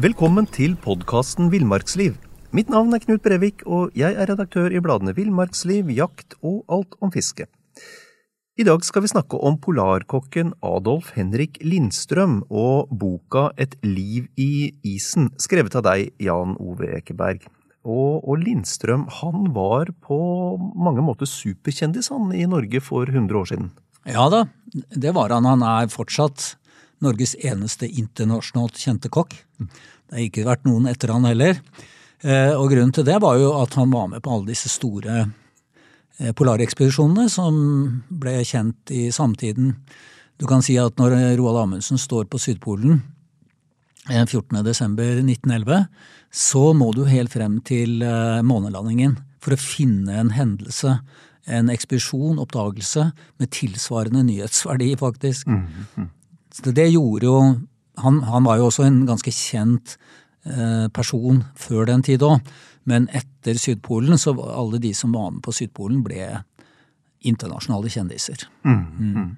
Velkommen til podkasten Villmarksliv. Mitt navn er Knut Brevik, og jeg er redaktør i bladene Villmarksliv, Jakt og Alt om fiske. I dag skal vi snakke om polarkokken Adolf Henrik Lindstrøm og boka Et liv i isen, skrevet av deg, Jan Ove Ekeberg. Og, og Lindstrøm, han var på mange måter superkjendis han i Norge for 100 år siden. Ja da, det var han. Han er fortsatt Norges eneste internasjonalt kjente kokk. Det har ikke vært noen etter han heller. Eh, og grunnen til det var jo at han var med på alle disse store eh, polarekspedisjonene som ble kjent i samtiden. Du kan si at når Roald Amundsen står på Sydpolen 14.12.1911, eh, så må du helt frem til månelandingen for å finne en hendelse, en ekspedisjon, oppdagelse, med tilsvarende nyhetsverdi, faktisk. Mm -hmm. Så det gjorde jo han, han, var jo også en ganske kjent eh, person før den tid òg. Men etter Sydpolen, så var alle de som var med på Sydpolen, ble internasjonale kjendiser. Mm. Mm.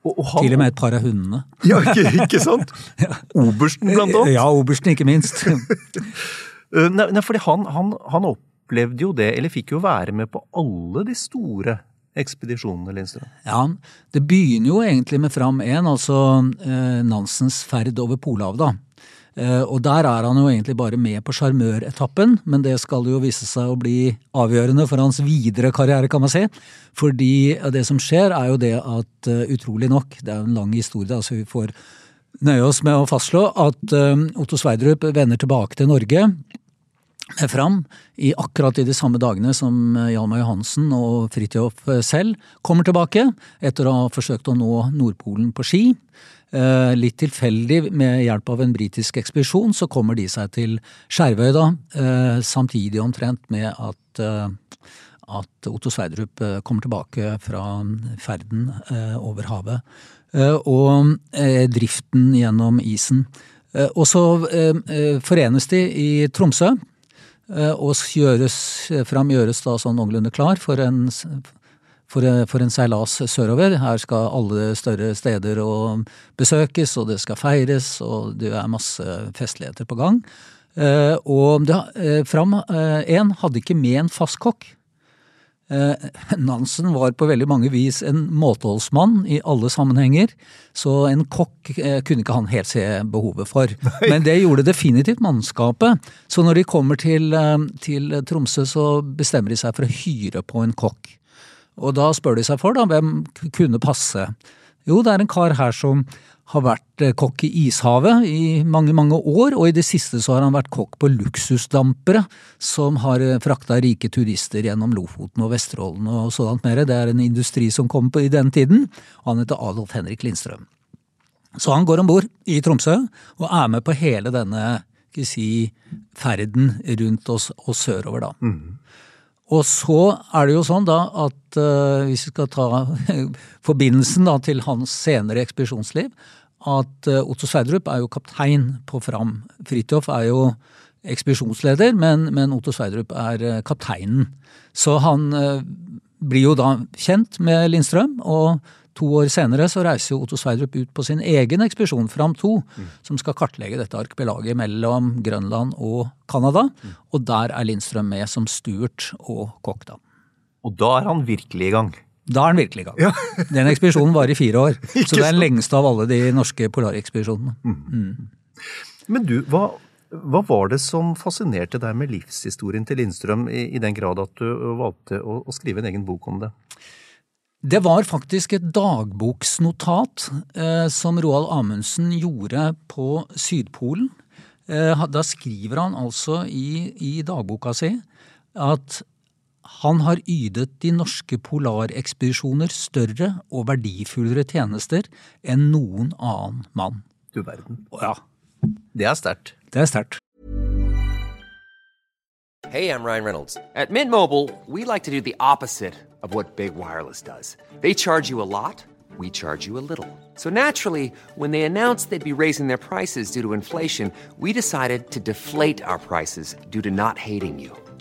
Og, og han, Til og med et par av hundene. Ja, ikke, ikke sant? ja. Obersten, blant annet. Ja, obersten, ikke minst. Eh, nei, nei, fordi han, han, han opplevde jo det, eller fikk jo være med på alle de store ekspedisjonene, Lindstrøm? Ja, det begynner jo egentlig med Fram 1, altså eh, Nansens ferd over Polhavet, da. Eh, og der er han jo egentlig bare med på sjarmøretappen, men det skal jo vise seg å bli avgjørende for hans videre karriere, kan man si. Fordi det som skjer, er jo det at uh, utrolig nok, det er jo en lang historie, altså vi får nøye oss med å fastslå at Otto Sverdrup vender tilbake til Norge fram i akkurat i de samme dagene som eh, Hjalmar Johansen og Fridtjof eh, selv kommer tilbake, etter å ha forsøkt å nå Nordpolen på ski. Eh, litt tilfeldig, med hjelp av en britisk ekspedisjon, så kommer de seg til Skjervøy, da, samtidig omtrent med at, at Otto Sverdrup kommer tilbake fra ferden over havet. Og driften gjennom isen. Og så forenes de i Tromsø, Eh, og gjøres, fram gjøres da sånn noenlunde klar for en, for, for en seilas sørover. Her skal alle større steder besøkes, og det skal feires, og det er masse festligheter på gang. Eh, og det, eh, Fram 1 hadde ikke med en fast kokk. Eh, Nansen var på veldig mange vis en måteholdsmann i alle sammenhenger, så en kokk eh, kunne ikke han helt se behovet for. Nei. Men det gjorde definitivt mannskapet. Så når de kommer til, eh, til, Tromsø, så bestemmer de seg for å hyre på en kokk. Og da spør de seg for, da, hvem kunne passe. Jo, det er en kar her som har vært eh, kokk i ishavet i mange, mange år, og i det siste så har han vært kokk på luksusdampere som har eh, frakta rike turister gjennom Lofoten og Vesterålen og sådant mer. Det er en industri som kom på i den tiden. Han heter Adolf Henrik Lindstrøm. Så han går om bord i Tromsø og er med på hele denne skal si, ferden rundt oss og sørover, da. Mm. Og så er det jo sånn da at uh, hvis vi skal ta forbindelsen da til hans senere ekspedisjonsliv, at eh, Otto Sverdrup er jo kaptein på Fram. Fridtjof er jo ekspedisjonsleder, men, men, Otto Sverdrup er eh, kapteinen. Så han eh, blir jo da kjent med Lindstrøm, og to år senere så reiser Otto Sverdrup ut på sin egen ekspedisjon, Fram 2, mm. som skal kartlegge dette arkipelaget mellom Grønland og Canada. Mm. Og der er Lindstrøm med som stuert og kokk, da. Og da er han virkelig i gang? Da er den virkelig i gang. Ja. den ekspedisjonen var i fire år. så det er den lengste av alle de norske polarekspedisjonene. Mm. Mm. Men du, hva, hva, var det som fascinerte deg med livshistorien til Lindstrøm, i, i den grad at du valgte å, å, skrive en egen bok om det? Det var faktisk et dagboksnotat eh, som Roald Amundsen gjorde på Sydpolen. Eh, da skriver han altså i, i dagboka si at han har ydet de norske polarekspedisjoner større og verdifullere tjenester enn noen annen mann. Du verden. Ja. Det er sterkt. Det er sterkt. Hey, I'm Ryan Reynolds. At Mint Mobile, we like to do the opposite of what Big Wireless does. They charge you a lot, we charge you a little. So naturally, when they announced they'd be raising their prices due to inflation, we decided to deflate our prices due to not hating you.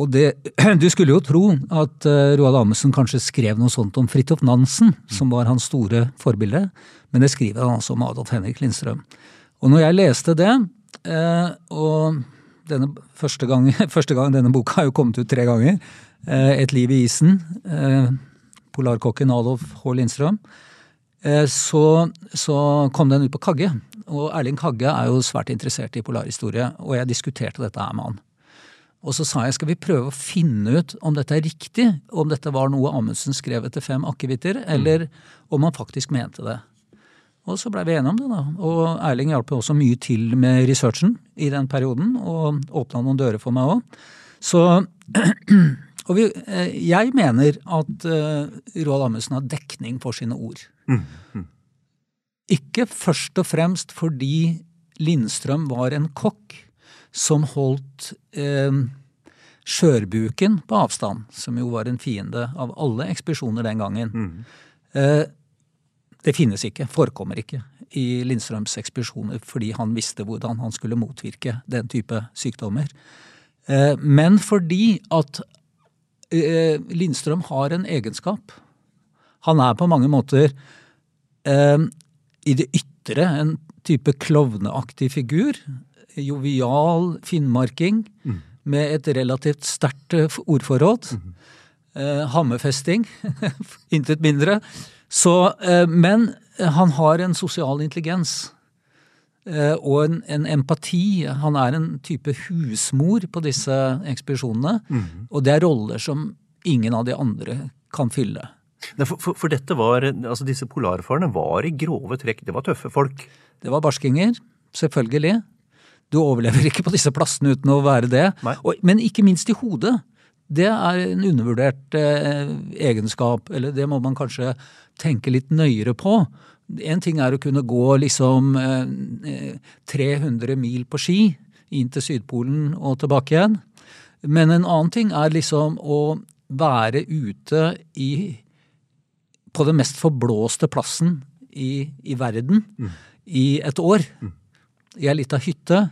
Og det, du skulle jo tro at uh, Roald Amundsen kanskje skrev noe sånt om Fridtjof Nansen, som var hans store forbilde, men det skriver han altså om Adolf Henrik Lindstrøm. Og når jeg leste det, uh, og denne første gang, første gang denne boka har jo kommet ut tre ganger, uh, Et liv i isen, polarkokken Adolf H. Lindstrøm, så, så kom den ut på Kagge. Og Erling Kagge er jo svært interessert i polarhistorie, og jeg diskuterte dette her med han. Og så sa jeg skal vi prøve å finne ut om dette er riktig, om dette var noe Amundsen skrev etter fem akevitter, eller om han faktisk mente det. Og så blei vi enige om det, da. Og Erling hjalp også mye til med researchen i den perioden, og åpna noen dører for meg òg. Så Og vi, jeg mener at uh, Roald Amundsen har dekning for sine ord. Mm. Mm. Ikke først og fremst fordi Lindstrøm var en kokk som holdt eh, skjørbuken på avstand, som jo var en fiende av alle ekspedisjoner den gangen. Mm. Eh, det finnes ikke, forekommer ikke, i Lindstrøms ekspedisjoner fordi han visste hvordan han skulle motvirke den type sykdommer. Eh, men fordi at eh, Lindstrøm har en egenskap. Han er på mange måter eh, i det ytre en type klovneaktig figur jovial finnmarking mm. med et relativt sterkt eh, ordforråd. Mm. Eh, hammerfesting, intet mindre. Så, eh, men han har en sosial intelligens. Eh, og en, en, empati. Han er en type husmor på disse ekspedisjonene. Mm. Og det er roller som ingen av de andre kan fylle. For, for, for, dette var, altså disse polarfarerne var i grove trekk Det var tøffe folk? Det var barskinger, selvfølgelig. Du overlever ikke på disse plassene uten å være det. Og, men ikke minst i hodet. Det er en undervurdert eh, egenskap, eller det må man kanskje tenke litt nøyere på. En ting er å kunne gå liksom eh, 300 mil på ski inn til Sydpolen og tilbake igjen. Men en annen ting er liksom å være ute i på den mest forblåste plassen i, i verden mm. i et år. Mm. I ei lita hytte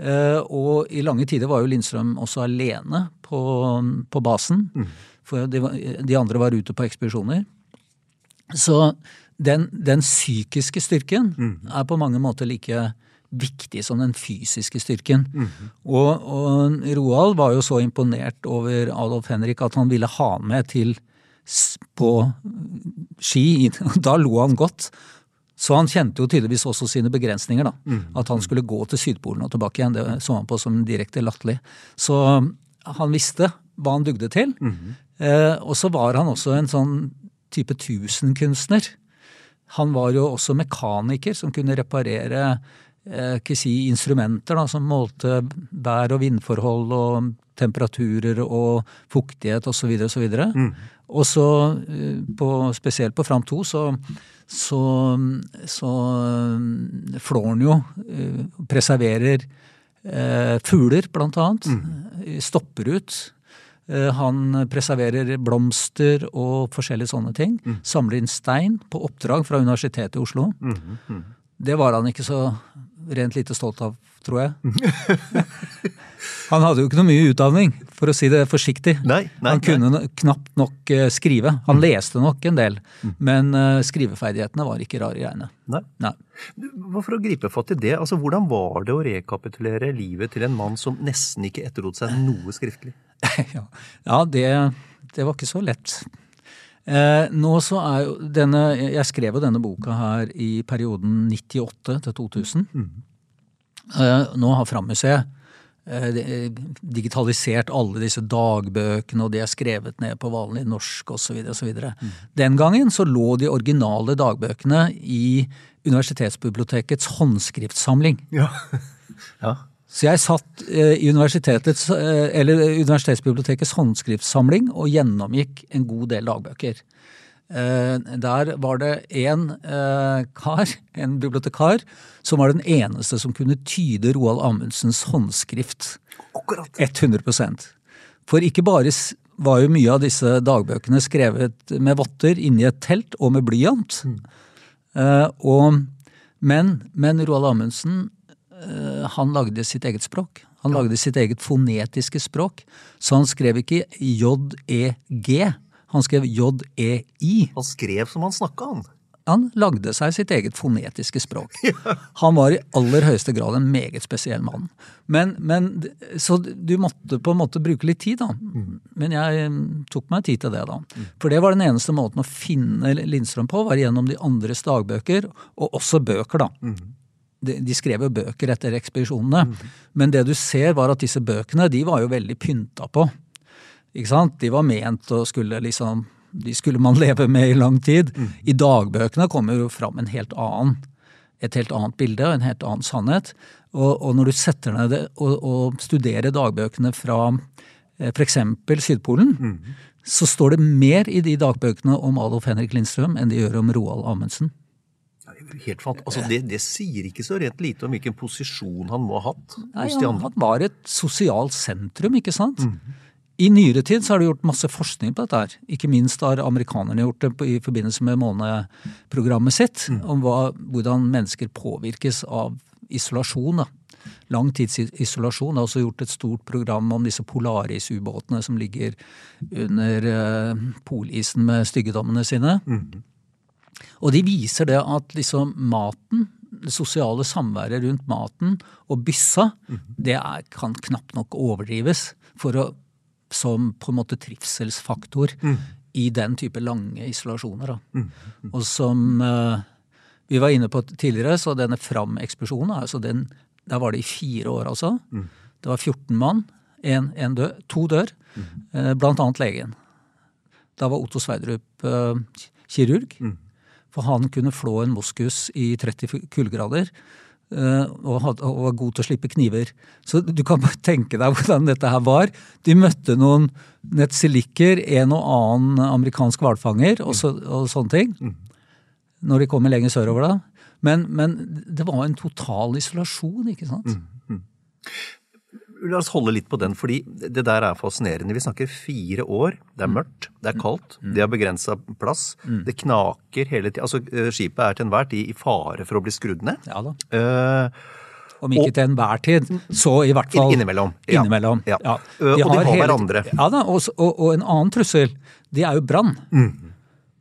og i lange tider var jo Lindstrøm også alene på, på basen. Mm. For de, de, andre var ute på ekspedisjoner. Så den, den psykiske styrken mm. er på mange måter like viktig som den fysiske styrken. Mm. Og, og, Roald var jo så imponert over Adolf Henrik at han ville ha med til på ski. Da lo han godt. Så han kjente jo tydeligvis også sine begrensninger. da. Mm. At han skulle gå til Sydpolen og tilbake igjen. Det så han på som direkte latterlig. Så han visste hva han dugde til. Mm. Eh, og så var han også en sånn type tusenkunstner. Han var jo også mekaniker som kunne reparere eh, si, instrumenter da, som målte vær- og vindforhold og temperaturer og fuktighet osv. osv. Mm. Og så, eh, spesielt på Fram 2, så så, så mm, flår han jo, eh, preserverer eh, fugler, blant annet. Mm. Stopper ut. Eh, han preserverer blomster og forskjellige sånne ting. Mm. Samler inn stein på oppdrag fra Universitetet i Oslo. Mm. mm. Det var han ikke så rent lite stolt av, tror jeg. Han hadde jo ikke noe mye utdanning, for å si det forsiktig. Nei, nei, han kunne nei. knapt nok eh, skrive. Han mm. leste nok en del, mm. men uh, skriveferdighetene var ikke rare greiene. Nei. nei. For å gripe fatt i det, altså hvordan var det å rekapitulere livet til en mann som nesten ikke etterlot seg noe skriftlig? ja, ja det, det, var ikke så lett. Eh, nå så er jo denne, Jeg skrev jo denne boka her i perioden 98 til 2000. Mm. Eh, nå har Frammuseet eh, digitalisert alle disse dagbøkene, og de er skrevet ned på vanlig norsk osv. osv. Den gangen så lå de originale dagbøkene i universitetsbibliotekets håndskriftsamling. Ja. ja. Så jeg satt eh, i universitetets, eh, eller universitetsbibliotekets håndskriftsamling og gjennomgikk en god del dagbøker. Eh, Der var det en eh, kar, en bibliotekar, som var den eneste som kunne tyde Roald Amundsens håndskrift. Akkurat. 100 For ikke bare var jo mye av disse dagbøkene skrevet med votter inni et telt og med blyant. Eh, og, men, men Roald Amundsen eh, han lagde sitt eget språk. Han lagde sitt eget fonetiske språk. Så han skrev ikke J-E-G, han skrev J-E-I. Han skrev som han snakka, han. Han lagde seg sitt eget fonetiske språk. Han var i aller høyeste grad en meget spesiell mann. Men, men, så du måtte på en måte bruke litt tid, da. Men jeg mm, tok meg tid til det, da. For det var den eneste måten å finne Lindstrøm på, var gjennom de andres dagbøker, og også bøker, da. De, de skrev jo bøker etter ekspedisjonene, men det du ser var at disse bøkene de var jo veldig pynta på. Ikke sant? De var ment å skulle liksom De skulle man leve med i lang tid. I dagbøkene kommer jo fram en helt annen et helt annet bilde og en helt annen sannhet. Og, og når du setter ned det og, og studerer dagbøkene fra eh, f.eks. Sydpolen, så står det mer i de dagbøkene om Adolf Henrik Lindstrøm enn de gjør om Roald Amundsen. Helt fant altså, det, det sier ikke så rett lite om hvilken posisjon han må ha hatt Nei, han, han var et sosialt sentrum, ikke sant? I nyere tid så har det gjort masse forskning på dette. her. Ikke minst har amerikanerne gjort det i forbindelse med måneprogrammet sitt. Om hva, hvordan mennesker påvirkes av isolasjon. da. Langtidsisolasjon. Det er også gjort et stort program om disse polarisubåtene som ligger under uh, polisen med styggedommene sine. Og de viser det at liksom maten, det sosiale samværet rundt maten og byssa, det er, kan knapt nok overdrives for å, som på en måte trivselsfaktor i den type lange isolasjoner. Da. Og som eh, vi var inne på tidligere, så denne Fram-ekspedisjonen, altså den, der var det i fire år altså. Det var 14 mann, en, en død, to dør, eh, blant annet legen. Da var Otto Sverdrup eh, kirurg. For han kunne flå en moskus i 30 kuldegrader. Eh, Og, var god til å slippe kniver. Så du kan bare tenke deg hvordan dette her var. De møtte noen nettsilikker, en og annen amerikansk hvalfanger og, så, og sånne ting. Når de kommer lenger sørover, da. Men, men det var en total isolasjon, ikke sant? La oss holde litt på den, fordi det der er fascinerende. Vi snakker fire år. Det er mørkt, det er kaldt, de har begrensa plass. Det knaker hele tida. Altså, eh, skipet er til enhver tid i fare for å bli skrudd ned. Ja da. Uh, Om ikke til enhver tid, så i hvert fall Innimellom, ja. Innimellom, Ja. ja. Og de har hele- hverandre. Ja da, og, og, og en annen trussel, det er jo brann. Mm.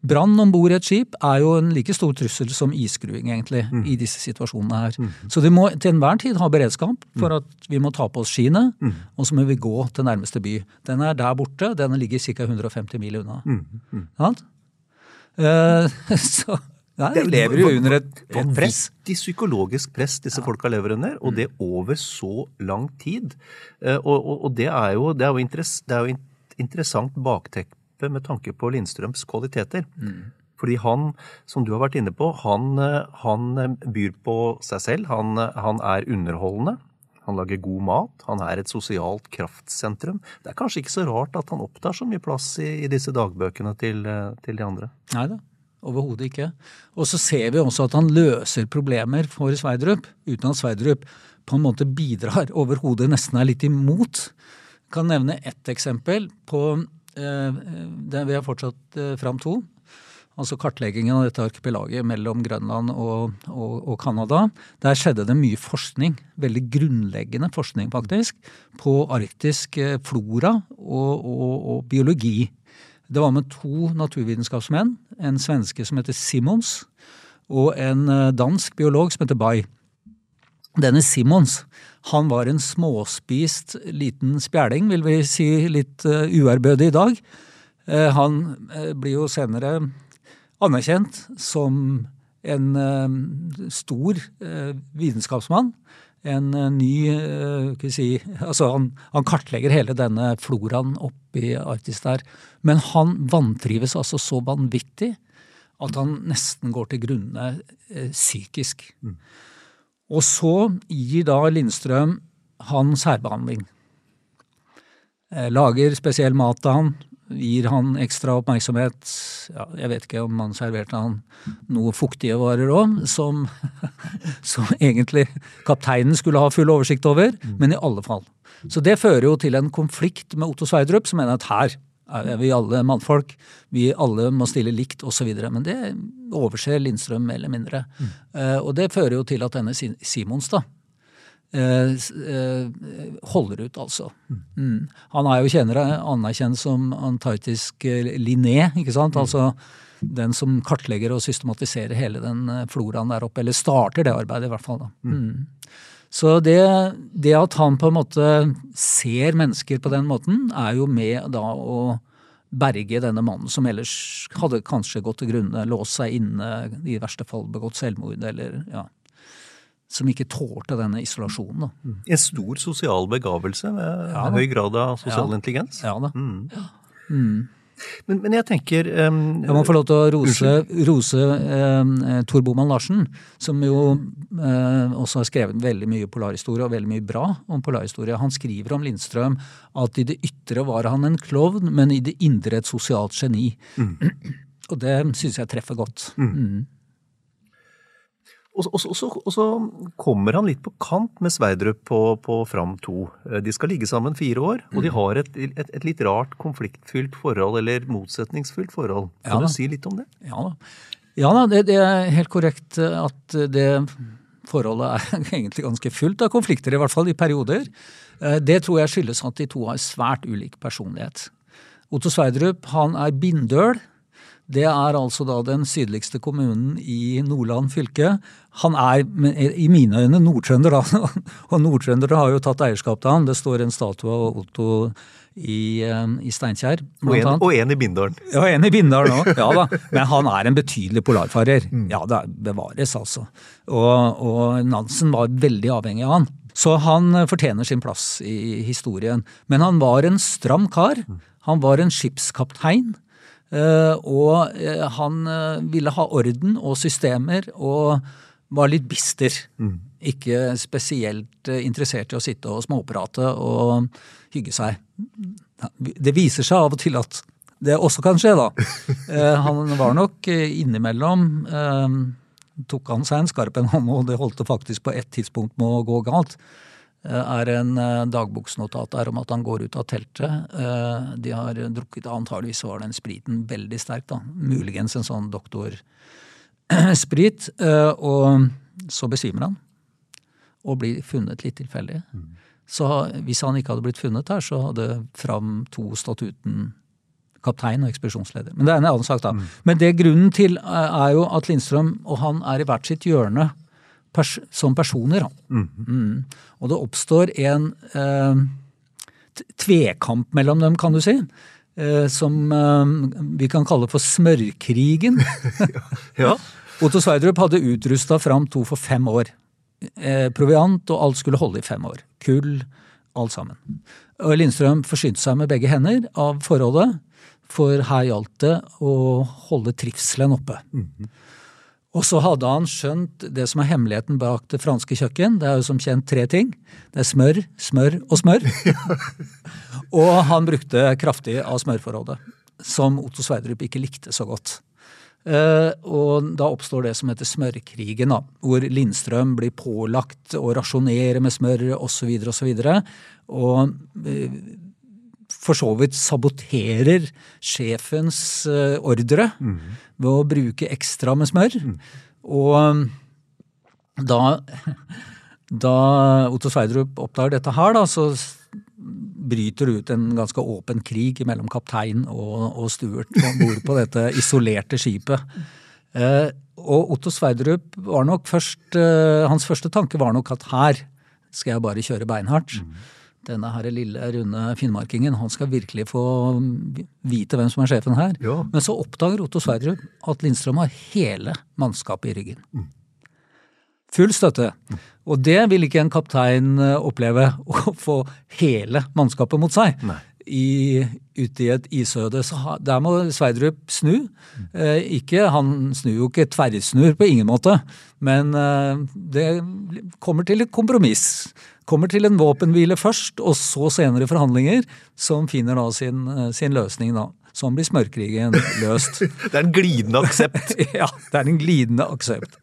Brann om bord i et skip er jo en like stor trussel som isskruing, egentlig, Mm. i disse situasjonene her. Så de må til enhver tid ha beredskap for Mm. at vi må ta på oss skiene, og så må vi gå til nærmeste by. Den er der borte, den ligger ca. 150 mil unna. Mm. Sant? Eh, så Nei, vi lever jo under et, et press. Vanvittig psykologisk press disse folka lever under, og det over så lang tid. Eh, Og, og, og det er jo, det er jo, interess, det er jo interessant bakteppe med tanke på Lindstrøms kvaliteter. Fordi han, som du har vært inne på, han, han byr på seg selv. Han, han er underholdende. Han lager god mat. Han er et sosialt kraftsentrum. Det er kanskje ikke så rart at han opptar så mye plass i, i disse dagbøkene til, til de andre. Nei da, overhodet ikke. Og så ser vi også at han løser problemer for Sverdrup, uten at Sverdrup på en måte bidrar overhodet, nesten er litt imot. Jeg kan nevne ett eksempel på vi har fortsatt eh, fram to. Altså kartleggingen av dette arkipelaget mellom Grønland og, og, og Canada. Der skjedde det mye forskning, veldig grunnleggende forskning faktisk, på arktisk eh, flora og, og, og biologi. Det var med to naturvitenskapsmenn, en svenske som heter Simons, og en eh, dansk biolog som heter Bay. Denne Simons, han var en småspist liten spjæling, vil vi si litt uh, uærbødig i dag. Eh, han eh, blir jo senere anerkjent som en stor vitenskapsmann. en ny si, altså han, han kartlegger hele denne floraen oppi Arktis der. Men han vantrives altså så vanvittig at han nesten går til grunne psykisk. psykisk. Og så gir da Lindstrøm han særbehandling. Eh, lager spesiell mat til han, gir han ekstra oppmerksomhet. Ja, jeg vet ikke om han serverte han noe fuktige varer òg, som, som egentlig kapteinen skulle ha full oversikt over, men i alle fall. Så det fører jo til en konflikt med Otto Sverdrup, som mener at her er vi alle mannfolk, vi alle må stille likt osv. Men det overser Lindstrøm mer eller mindre. Eh, og det fører jo til at denne Simons, da, eh, eh, holder ut, altså. Mm. Han er jo kjenner, anerkjent som antarktisk eh, Linné, ikke sant? Altså den som kartlegger og systematiserer hele den floraen der oppe. Eller starter det arbeidet, i hvert fall. da. Mm. Så det, det at han på en måte ser mennesker på den måten, er jo med da å berge denne mannen som ellers hadde kanskje gått til grunne, låst seg inne, i verste fall begått selvmord, eller ja Som ikke tålte denne isolasjonen, da. En stor sosial begavelse med Ja høy grad av sosial Ja. intelligens. Ja da. Men, men jeg tenker um, Jeg må få lov til å rose, rose um, Tor Boman Larsen, som jo um, også har skrevet veldig mye polarhistorie, og veldig mye bra om polarhistorie. Han skriver om Lindstrøm at i det ytre var han en klovn, men i det indre et sosialt geni. Og det syns jeg treffer godt. Mm. Og, og, så, kommer han litt på kant med Sverdrup på, på Fram 2. Eh, De skal ligge sammen fire år, og Mm. de har et, et, et litt rart konfliktfylt forhold, eller motsetningsfylt forhold. Kan ja, du si litt om det? Ja da, ja, da det, det er helt korrekt eh, at det forholdet er egentlig ganske fullt av konflikter, i hvert fall i perioder. Eh, Det tror jeg skyldes at de to har svært ulik personlighet. Otto Sverdrup han er bindøl. Det er altså da den sydligste kommunen i Nordland fylke. Han er i mine øyne nordtrønder, da. Og nordtrøndere har jo tatt eierskap til han. Det står en statue av Otto i, eh, i Steinkjer. Og en, og en i Bindalen. Ja, en i Bindalen òg. Ja da. Men han er en betydelig polarfarer. Ja, det bevares, altså. Og, og Nansen var veldig avhengig av han. Så han eh, fortjener sin plass i historien. Men han var en stram kar. Han var en skipskaptein. Eh, Og eh, han eh, ville ha orden og systemer, og var litt bister. Ikke spesielt interessert i å sitte og småprate og hygge seg. Det viser seg av og til at det også kan skje, da. Han var nok innimellom Tok han seg en skarp en, hånd, og det holdt det faktisk på ett tidspunkt med å gå galt. Eh, Er en eh, dagboksnotat der om at han går ut av teltet. Eh, De har drukket, antageligvis var den spriten veldig sterk, da. Muligens en sånn doktorsprit. Og så besvimer han. Og blir funnet litt tilfeldig. Så hvis han ikke hadde blitt funnet her, så hadde Fram to stått uten kaptein og ekspedisjonsleder. Men det er en annen sak, da. Men det grunnen til er jo at Lindstrøm og han er i hvert sitt hjørne pers som personer. Da. Mm. Og det oppstår en eh, tvekamp mellom dem, kan du si. Eh, som eh, vi kan kalle for smørkrigen. Ja. Otto Sverdrup hadde utrusta Fram to for fem år. Eh, proviant og alt skulle holde i fem år. Kull, alt sammen. Og Lindstrøm forsynte seg med begge hender av forholdet, for her gjaldt det å holde trivselen oppe. Og så hadde han skjønt det som er hemmeligheten bak det franske kjøkken. Det er jo som kjent tre ting. Det er smør, smør og smør. og han brukte kraftig av smørforrådet, som Otto Sverdrup ikke likte så godt. Uh, og da oppstår det som heter smørkrigen, da, hvor Lindstrøm blir pålagt å rasjonere med smør osv. osv. Og eh, for så vidt saboterer sjefens eh, ordre ved å bruke ekstra med smør. Og eh, da, da Otto Sverdrup oppdager dette her, da, så bryter det ut en ganske åpen krig mellom kaptein og, og Stuart om bord på dette isolerte skipet. Eh, og Otto Sverdrup var nok først eh, Hans første tanke var nok at her skal jeg bare kjøre beinhardt. Denne her lille, runde finnmarkingen, han skal virkelig få vite hvem som er sjefen her. Ja. Men så oppdager Otto Sverdrup at Lindstrøm har hele mannskapet i ryggen. Full støtte. Og det vil ikke en kaptein eh, oppleve, å få hele mannskapet mot seg. I, ute i et isøde. Så der må Sverdrup snu. Eh, ikke, han snur jo ikke tverrsnur på ingen måte, men eh, det kommer til et kompromiss. Kommer til en våpenhvile først, og så senere forhandlinger, som finner da sin, eh, sin løsning. da. Sånn blir smørkrigen løst. Det er en glidende aksept. ja, det er en glidende aksept.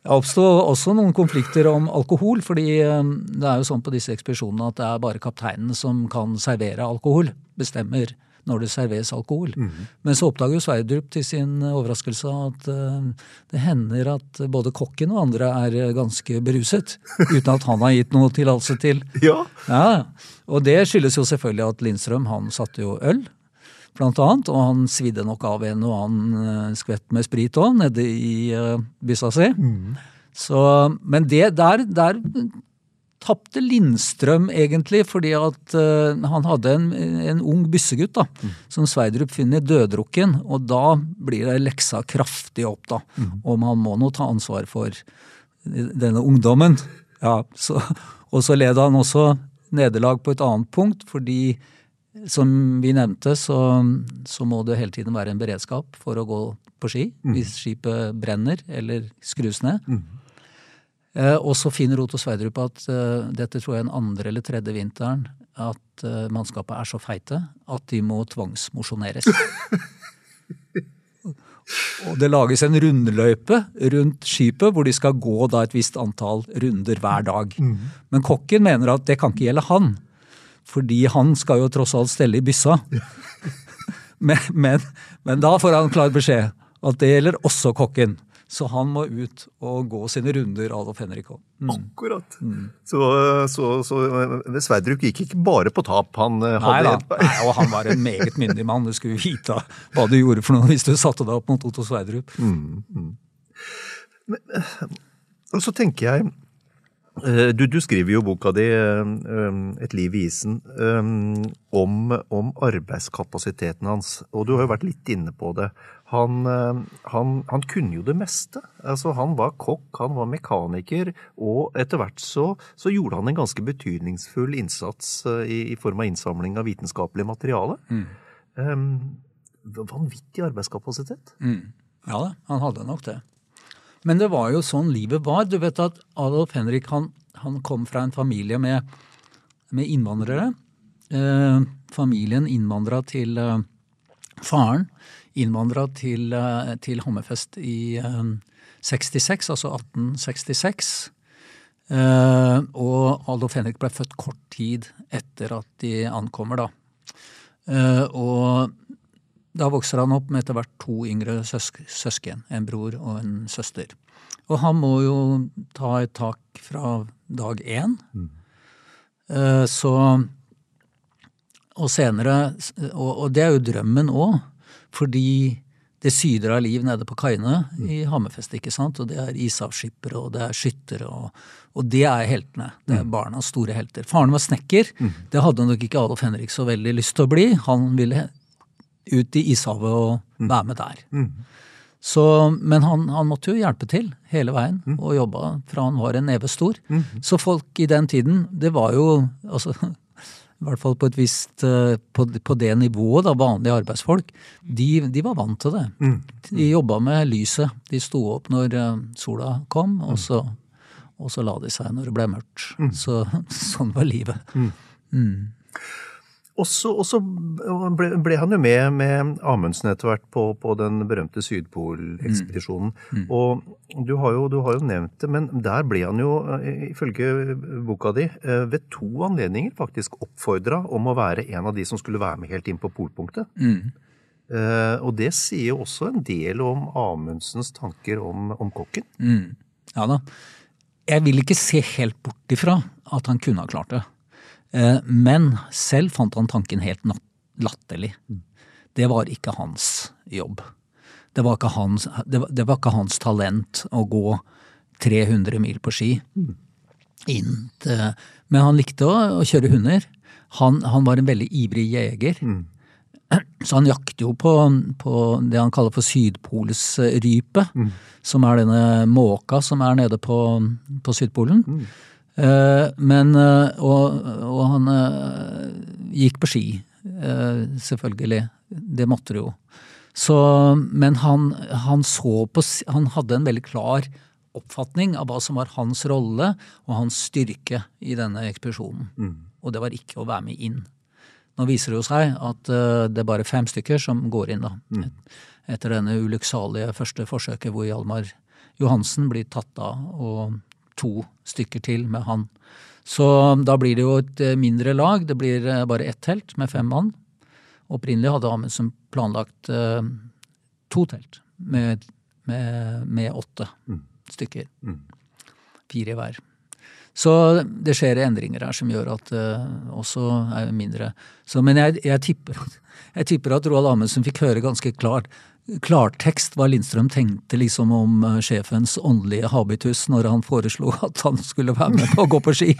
Det oppsto også noen konflikter om alkohol, fordi eh, det er jo sånn på disse ekspedisjonene at det er bare kapteinen som kan servere alkohol. Bestemmer når det serveres alkohol. Men så oppdager jo Sverdrup til sin overraskelse at eh, det hender at både kokken og andre er eh, ganske beruset. Uten at han har gitt noe tillatelse til. Ja. Ja, Og det skyldes jo selvfølgelig at Lindstrøm han satte jo øl, blant annet. Og han svidde nok av en og annen eh, skvett med sprit òg, nede i uh, byssa si. Så, men det der, der tapte Lindstrøm egentlig, fordi at uh, han hadde en, en ung byssegutt da, som Sverdrup finner døddrukken. Og da blir det leksa kraftig opp, da. Om han må nå ta ansvar for denne ungdommen. Ja, så, og så led han også nederlag på et annet punkt, fordi som vi nevnte, så, så må det hele tiden være en beredskap for å gå på ski hvis skipet brenner eller skrus ned. Eh, og så finner Otto Sverdrup at eh, dette tror jeg den andre eller tredje vinteren at eh, mannskapet er så feite at de må tvangsmosjoneres. og det lages en rundløype rundt skipet hvor de skal gå da et visst antall runder hver dag. Men kokken mener at det kan ikke gjelde han. Fordi han skal jo tross alt stelle i byssa. men, men, men da får han klar beskjed at det gjelder også kokken. Så han må ut og gå sine runder, Adolf Henrik òg. Akkurat. Så, så, så eh, Sverdrup gikk ikke bare på tap. Han eh, Nei da, Nei, og han var en meget myndig mann. Du skulle vite hva du gjorde for noe hvis du satte deg opp mot Otto Sverdrup. Og så tenker jeg eh, du, du skriver jo boka di eh, 'Et liv i isen' eh, om, om arbeidskapasiteten hans, og du har jo vært litt inne på det. Han, eh, han, han kunne jo det meste. Altså, han var kokk, han var mekaniker, og etter hvert så, så gjorde han en ganske betydningsfull innsats eh, i, i form av innsamling av vitenskapelig materiale. Eh, vanvittig arbeidskapasitet. Ja da, han hadde nok det. Men det var jo sånn livet var. Du vet at Adolf Henrik han, han kom fra en familie med, med innvandrere. Eh, familien innvandra til eh, faren. Innvandra til, eh, til Hammerfest i eh, 66, altså 1866. Eh, og Adolf Henrik ble født kort tid etter at de ankommer, da. Eh, og da vokser han opp med etter hvert to yngre søsken, en bror og en søster. Og han må jo ta et tak fra dag én. Mm. Så Og senere og, det er jo drømmen òg, fordi det syder av liv nede på kaiene i Hammerfest, ikke sant. Og det er ishavsskippere, og det er skyttere, og, og det er heltene. Det er barnas store helter. Faren var snekker. Det hadde nok ikke Adolf Henrik så veldig lyst til å bli. Han ville ut i ishavet og være med der. Så, men han, han måtte jo hjelpe til hele veien, og jobba fra han var en neve stor. Så folk i den tiden, det var jo altså, i hvert fall på et visst eh, på, på det nivået, da, vanlige arbeidsfolk, de, de var vant til det. De jobba med lyset. De sto opp når eh, sola kom, og så, og så la de seg når det ble mørkt. Så, sånn var livet. Mm. Og så ble, ble han jo med med Amundsen etter hvert på, på den berømte Sydpolekspedisjonen. Og du har, jo, du har jo nevnt det, men der ble han jo, eh, ifølge boka di, eh, ved to anledninger faktisk oppfordra om å være en av de som skulle være med helt inn på polpunktet. Eh, og det sier jo også en del om Amundsens tanker om, om kokken. Ja da. Jeg vil ikke se helt bort ifra at han kunne ha klart det. Eh, Men selv fant han tanken helt latterlig. Det var ikke hans jobb. Det var ikke hans, det var, det var ikke hans talent å gå 300 mil på ski. Inn til, men han likte å, å kjøre hunder. Han, han var en veldig ivrig jeger. Så han jakter jo på, på det han kaller for sydpolsrype, som er denne måka som er nede på, på Sydpolen. Eh, men, eh, og, og han eh, gikk på ski, eh, selvfølgelig. Det måtte det jo. Så, men han, han så på Han hadde en veldig klar oppfatning av hva som var hans rolle og hans styrke i denne ekspedisjonen. Og det var ikke å være med inn. Nå viser det jo seg at eh, det er bare fem stykker som går inn, da. Mm. etter denne ulykksalige første forsøket hvor Hjalmar Johansen blir tatt av, og to stykker til med han. Så da blir det jo et eh, mindre lag. Det blir eh, bare ett telt med fem mann. Opprinnelig hadde Amundsen planlagt uh, to telt med, med, med åtte stykker. Fire i hver. Så det skjer endringer her som gjør at det også er mindre. Så, men jeg, jeg, tipper, jeg tipper at Roald Amundsen fikk høre ganske klart klartekst hva Lindstrøm tenkte liksom om eh, sjefens åndelige habitus når han foreslo at han skulle være med på å gå på ski.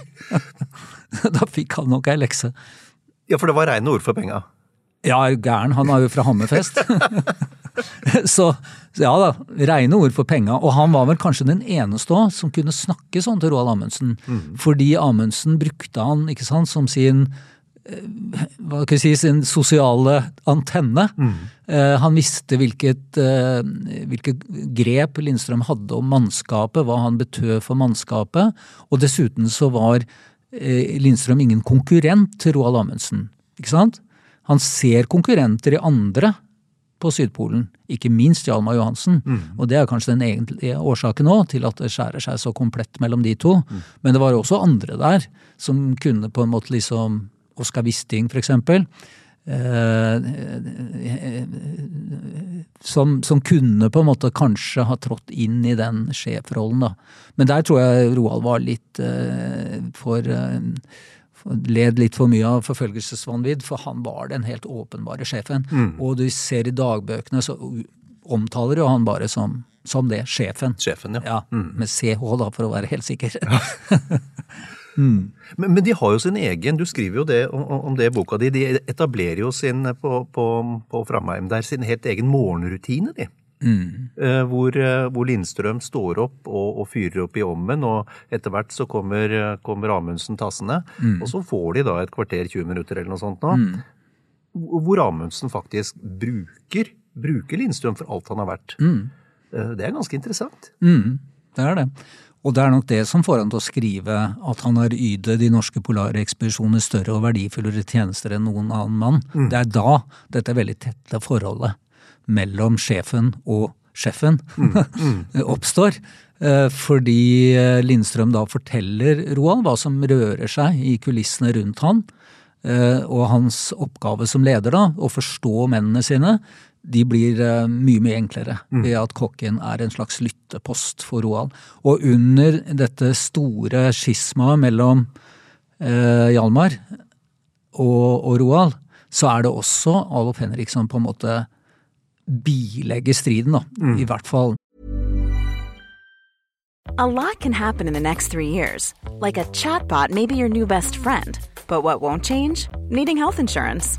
da fikk han nok ei lekse. Ja, for det var reine ord for penga. Ja, er gæren, han er jo fra Hammerfest. så, ja da, reine ord for penga. Og han var vel kanskje den eneste òg som kunne snakke sånn til Roald Amundsen. Fordi Amundsen brukte han ikke sant, som sin hva skal jeg si, sin sosiale antenne. Mm. han visste hvilket, hvilket, grep Lindstrøm hadde om mannskapet, hva han betød for mannskapet. Og dessuten så var eh, Lindstrøm ingen konkurrent til Roald Amundsen. Ikke sant? Han ser konkurrenter i andre på Sydpolen, ikke minst Hjalmar Johansen. Og det er kanskje den egentlige årsaken nå til at det skjærer seg så komplett mellom de to. Men det var også andre der som kunne på en måte liksom Oskar Wisting, eksempel. Eh, som, som kunne på en måte kanskje ha trådt inn i den sjefrollen, da. Men der tror jeg Roald var litt eh, for eh, led litt for mye av forfølgelsesvanvidd, for han var den helt åpenbare sjefen. Og du ser i dagbøkene, så omtaler jo han bare som, som det, sjefen. Sjefen, ja. Ja, Med CH, da, for å være helt sikker. Men, men de har jo sin egen, du skriver jo det om, om det i boka di, de etablerer jo sin på, på, på Framheim der sin helt egen morgenrutine, de. Eh, hvor, eh, hvor Lindstrøm står opp og, og fyrer opp i ommen, og etter hvert så kommer, eh, kommer Amundsen tassende. Og så får de da et kvarter, 20 minutter eller noe sånt nå, hvor Amundsen faktisk bruker, bruker Lindstrøm for alt han har vært. Eh, Det er ganske interessant. Mm, det er det. Og det er nok det som får han til å skrive at han har ydet de norske polare ekspedisjoner større og verdifullere tjenester enn noen annen mann. Det er da dette veldig tette forholdet mellom sjefen og sjefen oppstår. Eh, Fordi eh, Lindstrøm da forteller Roald hva som rører seg i kulissene rundt han. Eh, Og hans oppgave som leder, da, å forstå mennene sine, de blir eh, mye, mye enklere ved at kokken er en slags lyttepost for Roald. Og under dette store skismaet mellom eh, Hjalmar og, og Roald, så er det også Adolf Henrik som på en måte bilegger striden, da. I hvert fall A lot can happen in the next three years. Like a chatbot may be your new best friend. But what won't change? Needing health insurance.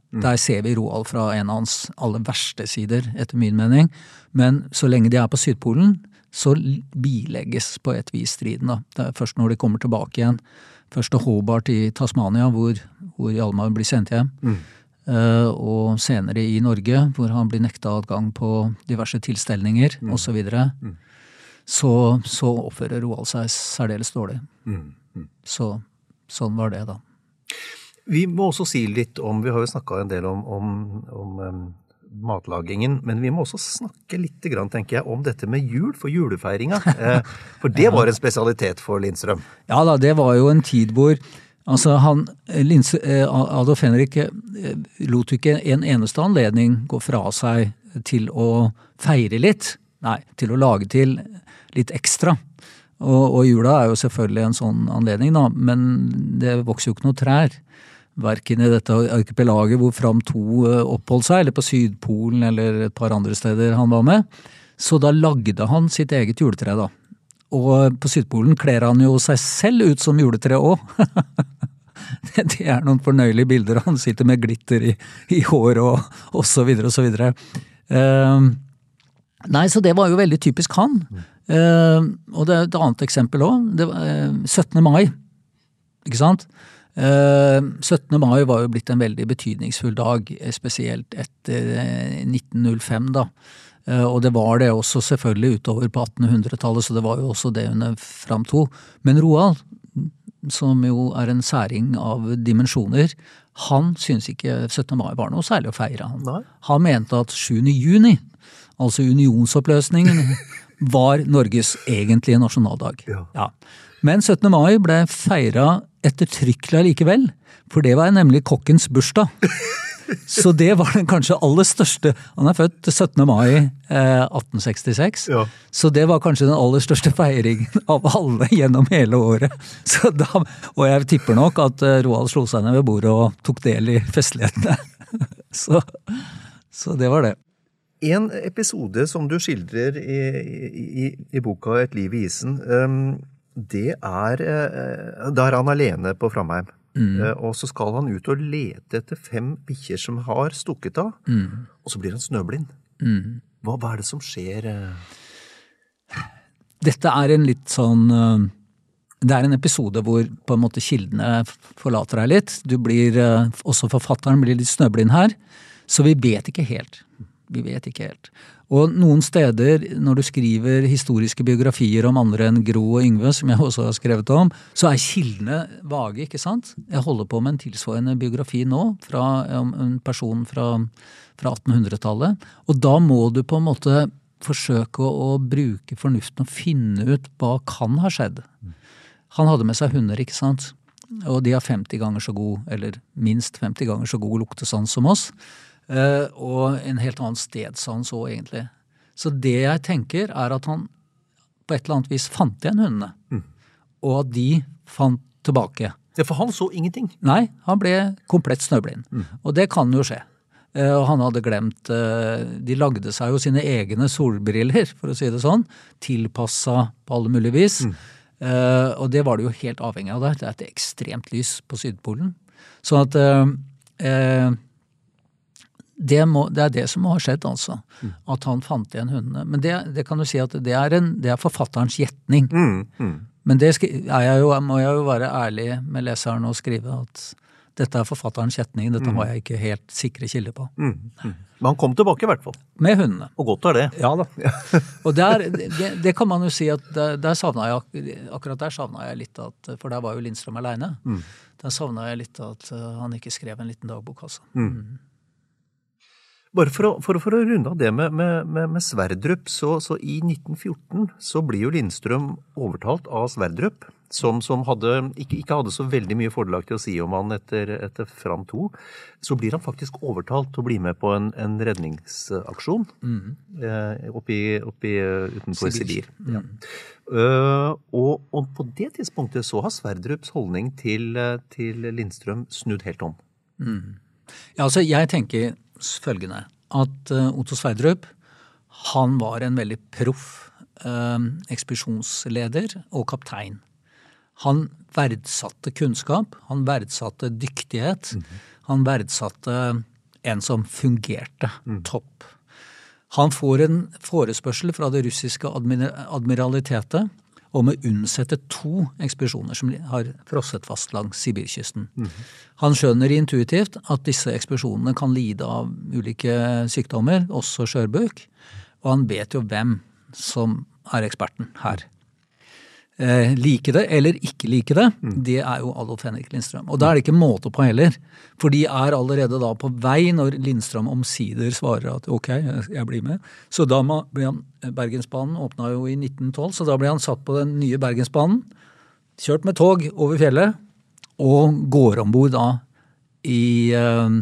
Der ser vi Roald fra en av hans aller verste sider, etter min mening. Men så lenge de er på Sydpolen, så bilegges på et vis striden. da. Det er først når de kommer tilbake igjen, først til Hobart i Tasmania, hvor, hvor Hjalmar blir sendt hjem, eh, og senere i Norge, hvor han blir nekta adgang på diverse tilstelninger mm. osv., så, videre, så så oppfører Roald seg særdeles dårlig. Så sånn var det, da. Vi må også si litt om Vi har jo snakka en del om, om, om um, matlagingen, men vi må også snakke litt, grann, tenker jeg, om dette med jul, for julefeiringa. Eh, for det var en spesialitet for Lindstrøm. Ja da, det var jo en tid hvor Altså, han, Linse, eh, Adolf Henrik eh, lot ikke en eneste anledning gå fra seg til å feire litt. Nei, til å lage til litt ekstra. Og, og jula er jo selvfølgelig en sånn anledning, da, men det vokser jo ikke noe trær. Verken i dette arkipelaget hvor Fram 2 eh, oppholdt seg, eller på Sydpolen eller et par andre steder han var med. Så da lagde han sitt eget juletre, da. Og på Sydpolen kler han jo seg selv ut som juletre òg. Det er noen fornøyelige bilder. Han sitter med glitter i, i håret og, og så videre og så videre. Uh, nei, så det var jo veldig typisk han. Uh, og det er et annet eksempel òg. Uh, 17. mai, ikke sant. 17. mai var jo blitt en veldig betydningsfull dag, spesielt etter 1905, da. Og det var det også selvfølgelig utover på 1800-tallet, så det var jo også det under Fram 2. Men Roald, som jo er en særing av dimensjoner, han syntes ikke 17. mai var noe særlig å feire. Han, Nei. han mente at 7. juni, altså unionsoppløsningen, var Norges egentlige nasjonaldag. Ja. Men 17. mai ble feira ettertrykkelig allikevel, for det var nemlig kokkens bursdag. Så det var den kanskje aller største Han er født 17. mai eh, 1866. Ja. Så det var kanskje den aller største feiringen av alle gjennom hele året. Så da, og jeg tipper nok at eh, Roald slo seg ned ved bordet og tok del i festlighetene. Så, så det var det. En episode som du skildrer i, i, i boka Et liv i isen, um, det er uh, Da er han alene på Framheim. Mm. og så skal han ut og lete etter fem bikkjer som har stukket av. Og så blir han snøblind. Hva, hva er det som skjer? uh? Dette er en litt sånn Det er en episode hvor på en måte kildene forlater deg litt. Du blir, Også forfatteren blir litt snøblind her. Så vi vet ikke helt. Vi vet ikke helt. Og noen steder, når du skriver historiske biografier om andre enn Gro og Yngve, som jeg også har skrevet om, så er kildene vage, ikke sant? Jeg holder på med en tilsvarende biografi nå, fra en person fra, fra 1800-tallet. Og da må du på en måte forsøke å, å bruke fornuften og finne ut hva kan ha skjedd. Han hadde med seg hunder, ikke sant? Og de har 50 ganger så god, eller minst 50 ganger så god luktesans som oss. Eh, og en helt annen stedsans òg, egentlig. Så det jeg tenker, er at han på et eller annet vis fant igjen hundene. Og at de fant tilbake. Ja, for han så ingenting. Nei, han ble komplett snøblind. Og det kan jo skje. Eh, Og han hadde glemt eh, De lagde seg jo sine egne solbriller, for å si det sånn. Tilpassa på alle mulige vis. Mm. Og det var det jo helt avhengig av der. Det er et ekstremt lys på Sydpolen. Sånn at eh, det, må, det er det som må ha skjedd, altså. At han fant igjen hundene. Men det, det kan du si at det er, en, det er forfatterens gjetning. Men det er jeg jo, må jeg jo være ærlig med leseren og skrive at dette er forfatterens gjetning. Dette har jeg ikke helt sikre kilder på. Men han kom tilbake, i hvert fall. Med hundene. Og godt er det. Ja da. Og der, det, det kan man jo si at der, der jeg Akkurat der savna jeg litt at For der var jo Lindstrøm aleine. Der savna jeg litt at uh, han ikke skrev en liten dagbok, altså. Bare for å, for, for å runde av det med, med, med, med Sverdrup, så, så i 1914 så blir jo Lindstrøm overtalt av Sverdrup, som, som hadde, ikke, ikke hadde så veldig mye fordelaktig å si om han etter, etter Fram 2. Så blir han faktisk overtalt til å bli med på en, en redningsaksjon eh, oppi, oppi, eh, utenfor Sibir. Sibir. Ja. Uh, og, og på det tidspunktet så har Sverdrups holdning til, eh, til Lindstrøm snudd helt om. Ja, altså jeg tenker følgende, at eh, Otto Sverdrup, han var en veldig proff eh, ekspedisjonsleder og kaptein. Han verdsatte kunnskap, han verdsatte dyktighet, han verdsatte en som fungerte topp. Han får en forespørsel fra det russiske admiralitetet om å unnsette to ekspedisjoner som har frosset fast langs Sibirkysten. Han skjønner intuitivt at disse ekspedisjonene kan lide av ulike sykdommer, også skjørbuk, og han vet jo hvem som er eksperten her. Eh, like det eller ikke like det, det er jo Adolf Henrik Lindstrøm. Og da er det ikke måte på heller. For de er allerede da på vei når Lindstrøm omsider svarer at ok, jeg- blir med. Så da ble han Bergensbanen åpna jo i 1912, så da ble han satt på den nye Bergensbanen. Kjørt med tog over fjellet, og går om bord da i eh,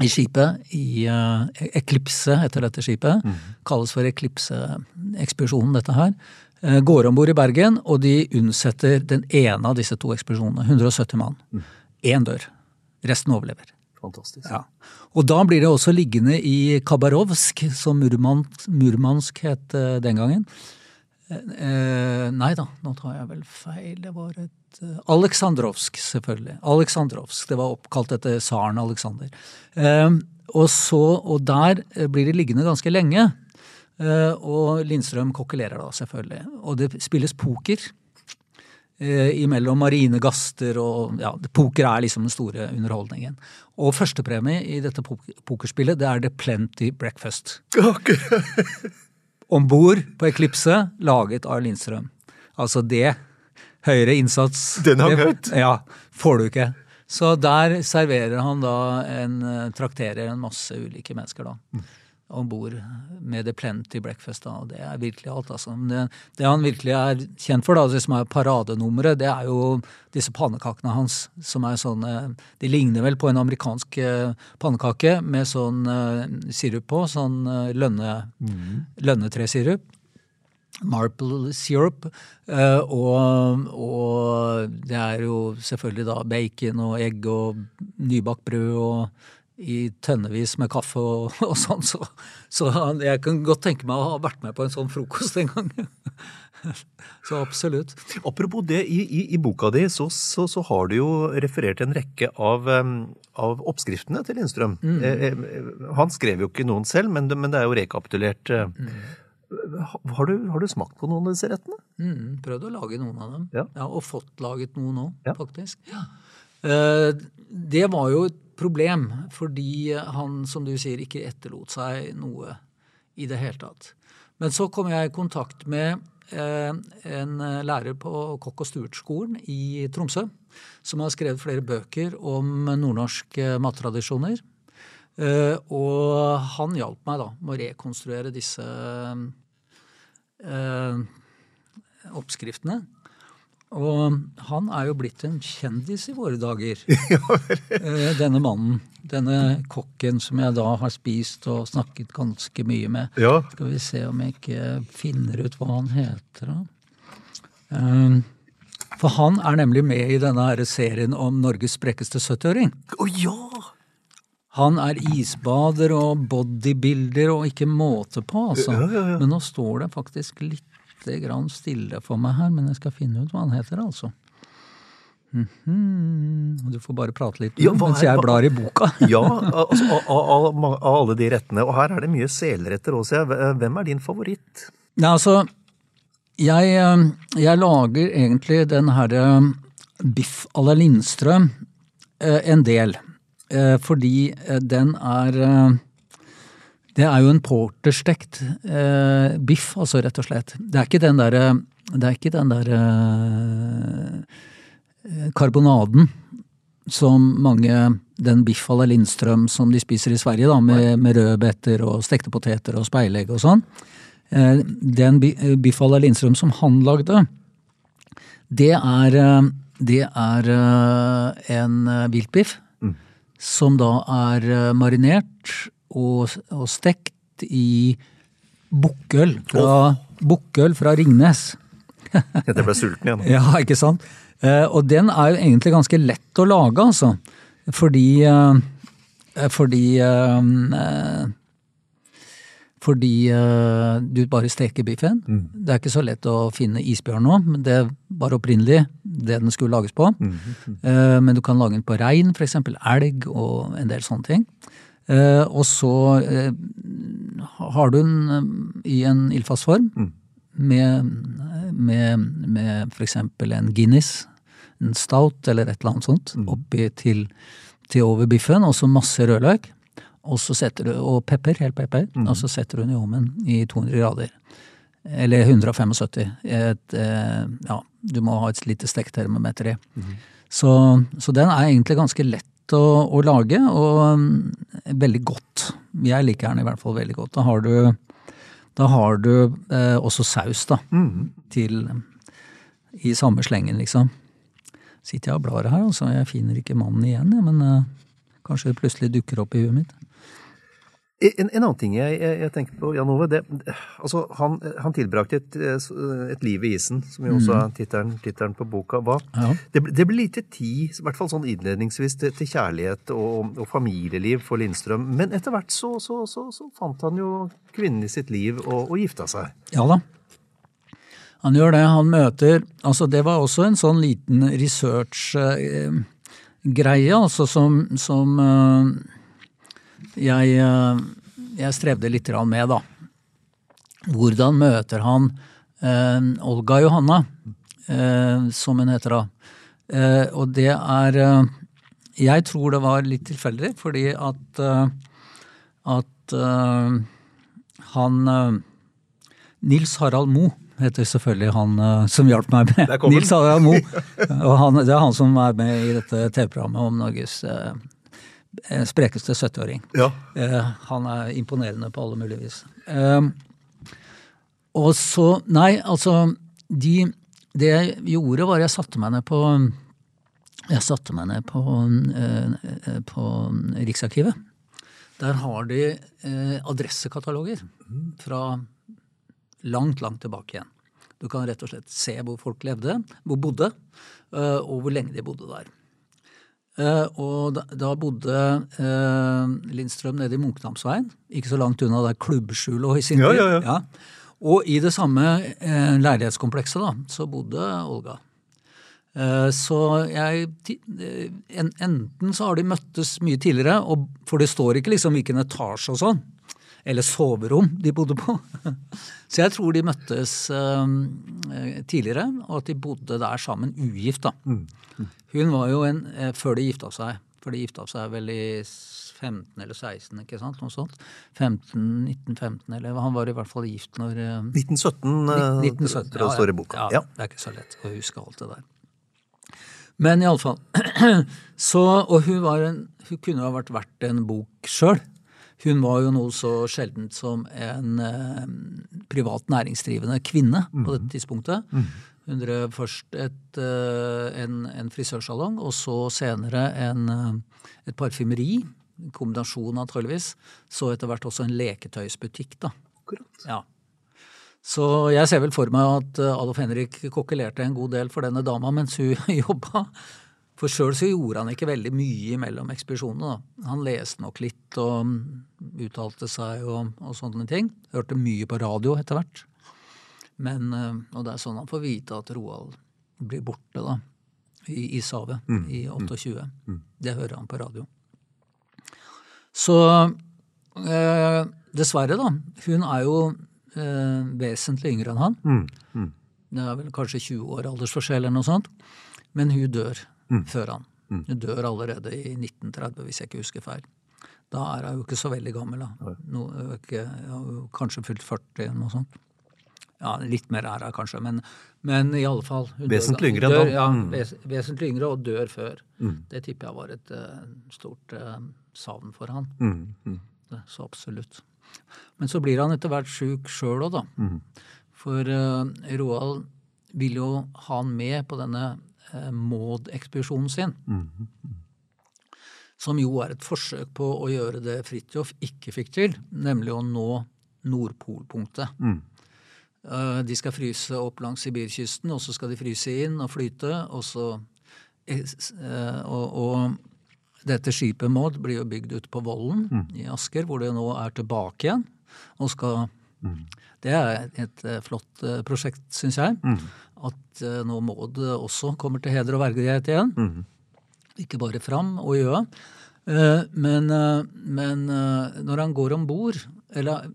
i skipet, i uh, Eklipse heter dette skipet. Kalles for Eklipse-ekspedisjonen, dette her. Eh, går om bord i Bergen, og de unnsetter den ene av disse to ekspedisjonene. 170 mann. Én dør. Resten overlever. Fantastisk. Ja. Og da blir det også liggende i Khabarovsk, som Murmansk, Murmansk het eh, den gangen. Eh, nei da, nå tar jeg vel feil. Det var et eh, Aleksandrovsk, selvfølgelig. Aleksandrovsk. Det var oppkalt etter tsaren Aleksander. Eh, og, så, og der eh, blir det liggende ganske lenge. Eh, og Lindstrøm kokkelerer da, selvfølgelig. Og det spilles poker eh, imellom marinegaster og ja, Poker er liksom den store underholdningen. Og førstepremie i dette pokerspillet, det er The Plenty Breakfast. Om bord på Eklipse, laget av Lindstrøm. Altså det. Høyere innsats Den det- høyt. Ja, får du ikke. Så der serverer han da en eh, Trakterer en masse ulike mennesker, da. Om bord med The Plenty Breakfast, da. Og det er virkelig alt, altså. Det, det han virkelig er kjent for, da, det som er paradenummeret, det er jo disse pannekakene hans, som er sånn De ligner vel på en amerikansk eh, pannekake med sånn uh, sirup på, sånn uh, lønne, lønnetresirup. Marple syrup. Uh, og, og det er jo selvfølgelig da bacon og egg og nybakt brød og i tønnevis med kaffe og, og sånn. Så, så jeg kan godt tenke meg å ha vært med på en sånn frokost en gang. så absolutt. Apropos det, i, i, i boka di så, så, så har du jo referert en rekke av, av oppskriftene til Lindstrøm. Mm. eh, han skrev jo ikke noen selv, men men det er jo rekapitulert. Mm. Har, du, har du smakt på noen av disse rettene? Mm, prøvd å lage noen av dem. Ja. og fått laget noen òg, Ja. faktisk. Eh, det var jo et problem, fordi han, som du sier, ikke etterlot seg noe i det hele tatt. Men så kom jeg i kontakt med eh, en lærer på kokk- og stuertskolen i Tromsø, som har skrevet flere bøker om nordnorske mattradisjoner. Eh, og han hjalp meg da med å rekonstruere disse eh, oppskriftene. Og han er jo blitt en kjendis i våre dager. Eh, Denne mannen. Denne kokken som jeg da har spist og snakket ganske mye med. Ja. Skal vi se om jeg ikke finner ut hva han heter, da. Eh, For han er nemlig med i denne her serien om Norges sprekkeste 70-åring. Å ja! Han er isbader og bodybuilder og ikke måte på, altså. Ja. Men nå står det faktisk litt grann stille for meg her, men jeg skal finne ut hva han heter, altså. Mhm. Du får bare prate litt Ja, mens jeg blar i boka. Ja, altså, av, av, av, alle de rettene. Og her er det mye selretter også. ja. Hvem er din favoritt? Nei, altså, jeg, eh, jeg lager egentlig den herre biff à la Lindstrøm eh, en del. Eh, Fordi eh, den er eh, Det er jo en porterstekt eh, biff, altså, rett og slett. Det er ikke den derre Det er ikke den derre eh, karbonaden som mange Den biff à la Lindstrøm som de spiser i Sverige, da, med, med rødbeter og stekte poteter og speilegg og sånn. Eh, den eh, biff à la Lindstrøm som han lagde, det er, eh, det er eh, en viltbiff. viltbiff som da er eh, marinert og, og stekt i bukkøl fra, bukkøl fra Ringnes. Jeg ble sulten igjen. Ja, ikke sant? Eh, og den er jo egentlig ganske lett å lage, altså. Fordi eh, Fordi eh, Fordi du bare steker biffen. Det er ikke så lett å finne isbjørn nå, men det var opprinnelig det den skulle lages på. Eh, men du kan lage den på rein, f.eks. elg og en del sånne ting. Eh, og så eh, har du den eh, i en ildfastform mm. med, med, med f.eks. en Guinness, en stout eller et eller annet sånt, oppi til, til over biffen, og så masse rødløk. Og så setter du, og pepper, helt pepper, og så setter du den i ovnen i 200 grader. Eller 175. Et, ja, du må ha et lite stektermometer i. Så, så den er egentlig ganske lett å, å lage, og um, veldig godt. Jeg liker den i hvert fall veldig godt. Da har du, da har du eh, også saus, da, til I samme slengen, liksom. Sitter jeg og blar her, altså. Jeg finner ikke mannen igjen, jeg, men eh, kanskje det plutselig dukker opp i huet mitt. En, en annen ting jeg, jeg, jeg tenker på, Jan Ove. Det, altså, han, han tilbrakte et, et liv i isen, som jo også er tittelen tittelen på boka. Ja. Det, det ble lite tid, i hvert fall sånn innledningsvis, til, til kjærlighet og, og familieliv for Lindstrøm. Men etter hvert så, så, så, så fant han jo kvinnen i sitt liv og, og gifta seg. Ja da. Han gjør det. Han møter Altså, det var også en sånn liten research-greie, altså, som, som eh, jeg, eh, jeg strevde litt med, da. Hvordan møter han eh, Olga Johanna, eh, som hun heter da? Eh, og det er eh, Jeg tror det var litt tilfeldig, fordi at, eh, at han Nils Harald Mo heter selvfølgelig han som hjalp meg med. Nils Harald Mo. Og han, det er han som er med i dette TV-programmet om Norges sprekeste 70-åring. Ja. Eh, han er imponerende på alle mulige vis. Eh, og så Nei, altså de, Det jeg gjorde, var jeg satte meg ned på Jeg satte meg ned på, eh, på Riksarkivet. Der har de eh, adressekataloger fra langt, langt tilbake igjen. Du kan rett og slett se hvor folk levde, hvor bodde, eh, og hvor lenge de bodde der. Eh, Og da, da bodde eh, Lindstrøm nede i Munkdamsveien, ikke så langt unna der klubbskjulet lå i sin Ja, tid. ja, ja. Og i det samme eh, leilighetskomplekset da, så bodde Olga. Eh, Så jeg eh, en, Enten så har de møttes mye tidligere, og, for det står ikke liksom hvilken etasje og sånn, eller soverom de bodde på. Så jeg tror de møttes eh, tidligere, og at de bodde der sammen ugift. da. Hun var jo en eh, før de gifta seg, for de gifta seg vel i 15 eller 16, ikke sant? Noe sånt. 15, 1915, eller han var i hvert fall gift når eh, 1917, eh, 1917, det står i boka. Ja, Ja. Det er ikke så lett å huske alt det der. Men iallfall. Så, og hun, var en, hun kunne ha vært verdt en bok sjøl. Hun var jo noe så sjeldent som en eh, privat næringsdrivende kvinne på dette tidspunktet. Hun drev først et, eh, en, en frisørsalong, og så senere en, eh, et parfymeri. En kombinasjon antageligvis. Så etter hvert også en leketøysbutikk, da. Ja. Så jeg ser vel for meg at eh, Adolf Henrik kokkelerte en god del for denne dama mens hun jobba. For sjøl så gjorde han ikke veldig mye mellom ekspedisjonene. da. Han leste nok litt og mm, uttalte seg og, og sånne ting. Hørte mye på radio etter hvert. Men, eh, Og det er sånn han får vite at Roald blir borte da, i ishavet i 28. Det hører han på radio. Så eh, dessverre, da. Hun er jo eh, vesentlig yngre enn han. Det er vel kanskje 20 år aldersforskjell eller noe sånt. Men hun dør før han. Hun dør allerede i 1930, hvis jeg ikke husker feil. Da er hun jo ikke så veldig gammel. da. No, ikke, kanskje fylt 40 eller noe sånt. Ja, litt mer er hun kanskje, men, men i alle fall Vesentlig yngre enn da. Ja, Mm. ves, vesentlig yngre, og dør før. Det tipper jeg var et uh, stort uh, savn for han. Det, så absolutt. Men så blir han etter hvert sjuk sjøl òg, da. For uh, Roald vil jo ha han med på denne Maud-ekspedisjonen sin. Som jo er et forsøk på å gjøre det Fridtjof ikke fikk til, nemlig å nå Nordpolpunktet. Mm. De skal fryse opp langs Sibirkysten, og så skal de fryse inn og flyte. Og, så, eh, og, og dette skipet Maud blir jo bygd ute på Vollen i Asker, hvor det nå er tilbake igjen. Og skal Det er et eh, flott eh, prosjekt, syns jeg. At eh, nå Maud også kommer til heder og verdighet igjen. Ikke bare fram og i øa. Men, men når han går om bord Eller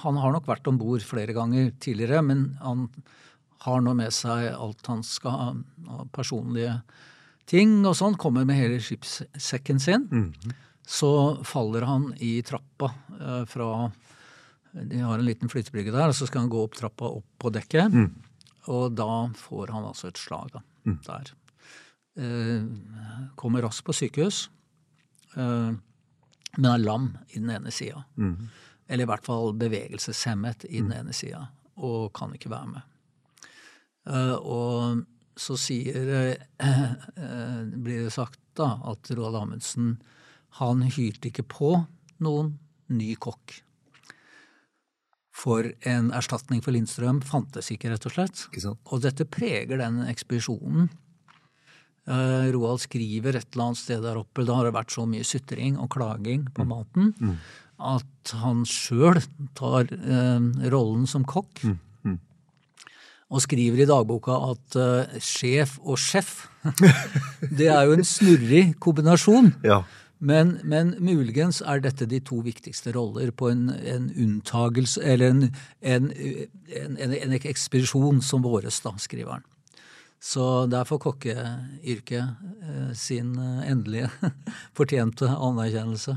han har nok vært om bord flere ganger tidligere, men han har nå med seg alt han skal ha av personlige ting og sånn. Kommer med hele skipssekken sin. Så faller han i trappa fra De har en liten flytebrygge der, og så skal han gå opp trappa opp på dekket. Og da får han altså et slag da, der eh, kommer raskt på sykehus, eh, men er lam i den ene sida. Eller i hvert fall bevegelseshemmet i den ene sida, og kan ikke være med. Eh, og så sier eh, eh, blir det sagt da at Roald Amundsen han hyrte ikke på noen ny kokk. For en erstatning for Lindstrøm fantes ikke, rett og slett. Og dette preger den ekspedisjonen. Uh, Roald skriver et eller annet sted der oppe, da har det vært så mye sutring og klaging på maten, at han sjøl tar uh, rollen som kokk. Og skriver i dagboka at uh, sjef og sjef, det er jo en snurrig kombinasjon. Ja. Men, men muligens er dette de to viktigste roller på en, en unntagelse, eller en, en, en, ekspedisjon som våres, da, skriver han. Så der får kokkeyrket eh, sin eh, endelige fortjente anerkjennelse.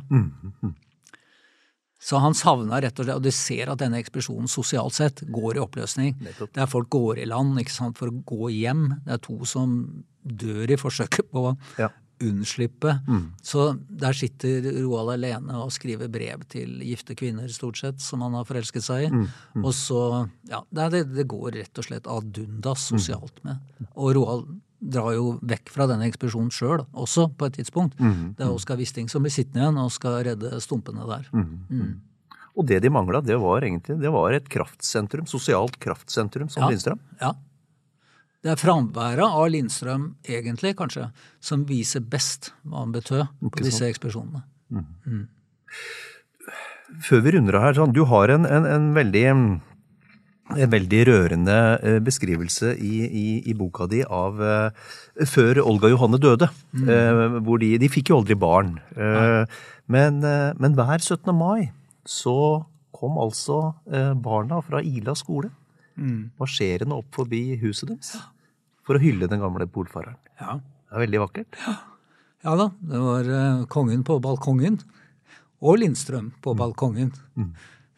Så han savna rett og slett, og du ser at denne ekspedisjonen sosialt sett går i oppløsning. Der folk går i land ikke sant, for å gå hjem. Det er to som dør i forsøket på å Ja. Unnslippe. Så der sitter Roald alene og skriver brev til gifte kvinner, stort sett, som han har forelsket seg i. Og så Ja, det, det, det går rett og slett ad undas sosialt med. Og Roald drar jo vekk fra denne ekspedisjonen sjøl også, på et tidspunkt. Det er Oskar Wisting som blir sittende igjen og skal redde stumpene der. Og det de mangla, det var egentlig det var et kraftsentrum, sosialt kraftsentrum som Ja. Lindstrøm. Ja. Det er framværet av Lindstrøm, egentlig, kanskje, som viser best hva han betød på disse ekspedisjonene. Før vi runder av her, sånn, du har en, en, en veldig en veldig rørende eh, beskrivelse i, i, i boka di av uh, før Olga Johanne døde. Eh, hvor de, de fikk jo aldri barn. Uh, men, men hver 17. mai så kom altså barna fra Ila skole marsjerende opp forbi huset deres for å hylle den gamle polfareren. Ja. Det er veldig vakkert. ja da, det var eh, kongen på balkongen. Og Lindstrøm på balkongen.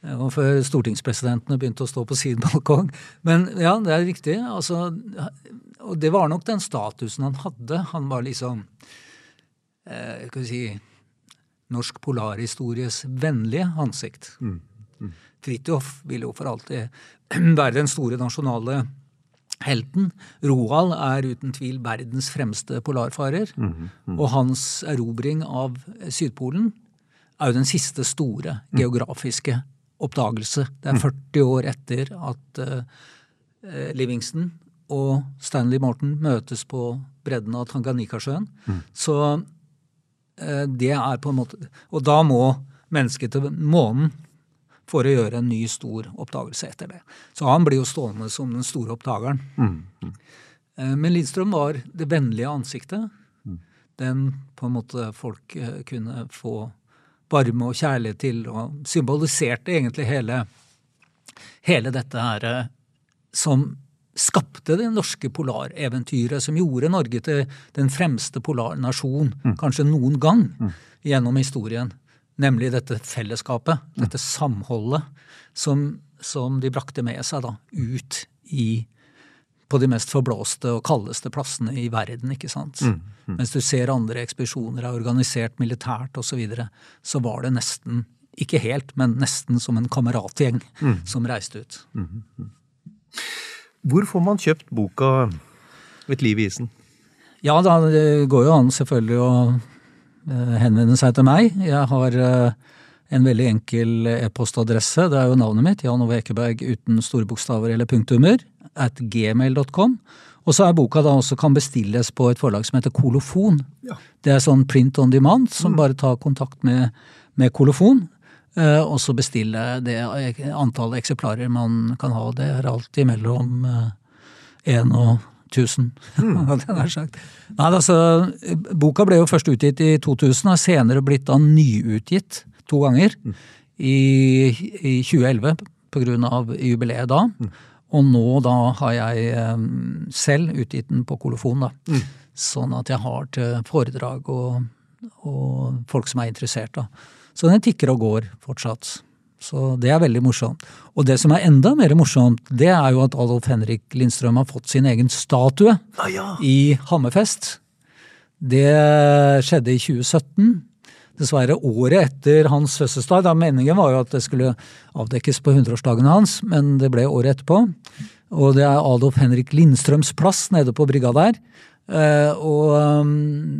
Det var før stortingspresidentene begynte å stå på sin balkong. Men ja, det er riktig. Altså, og det var nok den statusen han hadde. Han var liksom eh, Skal vi si Norsk polarhistories vennlige ansikt. Fridtjof ville jo for alltid være den store nasjonale helten. Roald er uten tvil verdens fremste polarfarer. Og hans erobring av Sydpolen er jo den siste store geografiske oppdagelse. Det er 40 år etter at uh, Livingston og Stanley Morton møtes på bredden av Tanganikasjøen. Så uh, det er på en måte Og da må mennesket til månen for å gjøre en ny, stor oppdagelse etter det. Så han blir jo stående som den store oppdageren. Mm. Men Lindstrøm var det vennlige ansiktet. Den på en måte folk eh, kunne få varme og kjærlighet til, og symboliserte egentlig hele, hele dette her eh, som skapte det norske polareventyret, som gjorde Norge til den fremste polarnasjon kanskje noen gang gjennom historien. Nemlig dette fellesskapet, dette samholdet, som som de brakte med seg da, ut i på de mest forblåste og kaldeste plassene i verden, ikke sant. Mm, mm. Mens du ser andre ekspedisjoner er organisert militært osv., så, videre, så var det nesten, ikke helt, men nesten som en kameratgjeng mm. som reiste ut. Mm, mm. Hvor får man kjøpt boka 'Et liv i isen'? Ja, da, det går jo an selvfølgelig å henvende seg til meg. Jeg har uh, en veldig enkel e-postadresse. Det er jo navnet mitt, Jan Ove Ekeberg uten store bokstaver eller punktummer, at gmail.com. Og så er boka da også kan bestilles på et forlag som heter Kolofon. Ja. Det er sånn print on demand, som mm. bare tar kontakt med, med kolofon. Eh, og så bestille det antallet eksemplarer man kan ha. Det er alltid mellom én eh, og 1000, mm. hadde jeg nær sagt. Nei, altså, boka ble jo først utgitt i 2000, og har senere blitt da nyutgitt to ganger. Mm. I, I 2011 pga. jubileet da. Mm. Og nå da har jeg um, selv utgitt den på kolofon, da. Mm. Sånn at jeg har til foredrag og, og, folk som er interessert, da. Så den tikker og går fortsatt. Så det er veldig morsomt. Og det som er enda mer morsomt, det er jo at Adolf Henrik Lindstrøm har fått sin egen statue ah, ja. i Hammerfest. Det skjedde i 2017 dessverre året etter hans fødselsdag. Da meningen var jo at det skulle avdekkes på 100-årsdagen hans, men det ble året etterpå. Og det er Adolf Henrik Lindstrøms plass nede på brygga der. Uh, og um,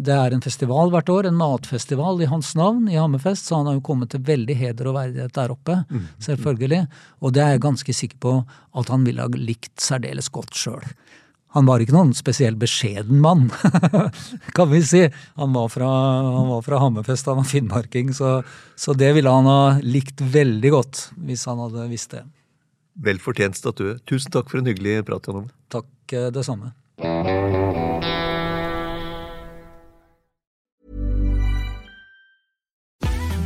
det er en festival hvert år, en matfestival i hans navn i Hammerfest, så han har jo kommet til veldig heder og verdighet der oppe, mm. selvfølgelig. Og det er jeg ganske sikker på at han ville ha likt særdeles godt sjøl. Han var ikke noen spesiell beskjeden mann, kan vi si. Han var fra, han var fra Hammerfest, han var finnmarking, så, så, det ville han ha likt veldig godt hvis han hadde visst det. Vel fortjent statue. Tusen takk for en hyggelig prat, Jan Takk, eh, det samme.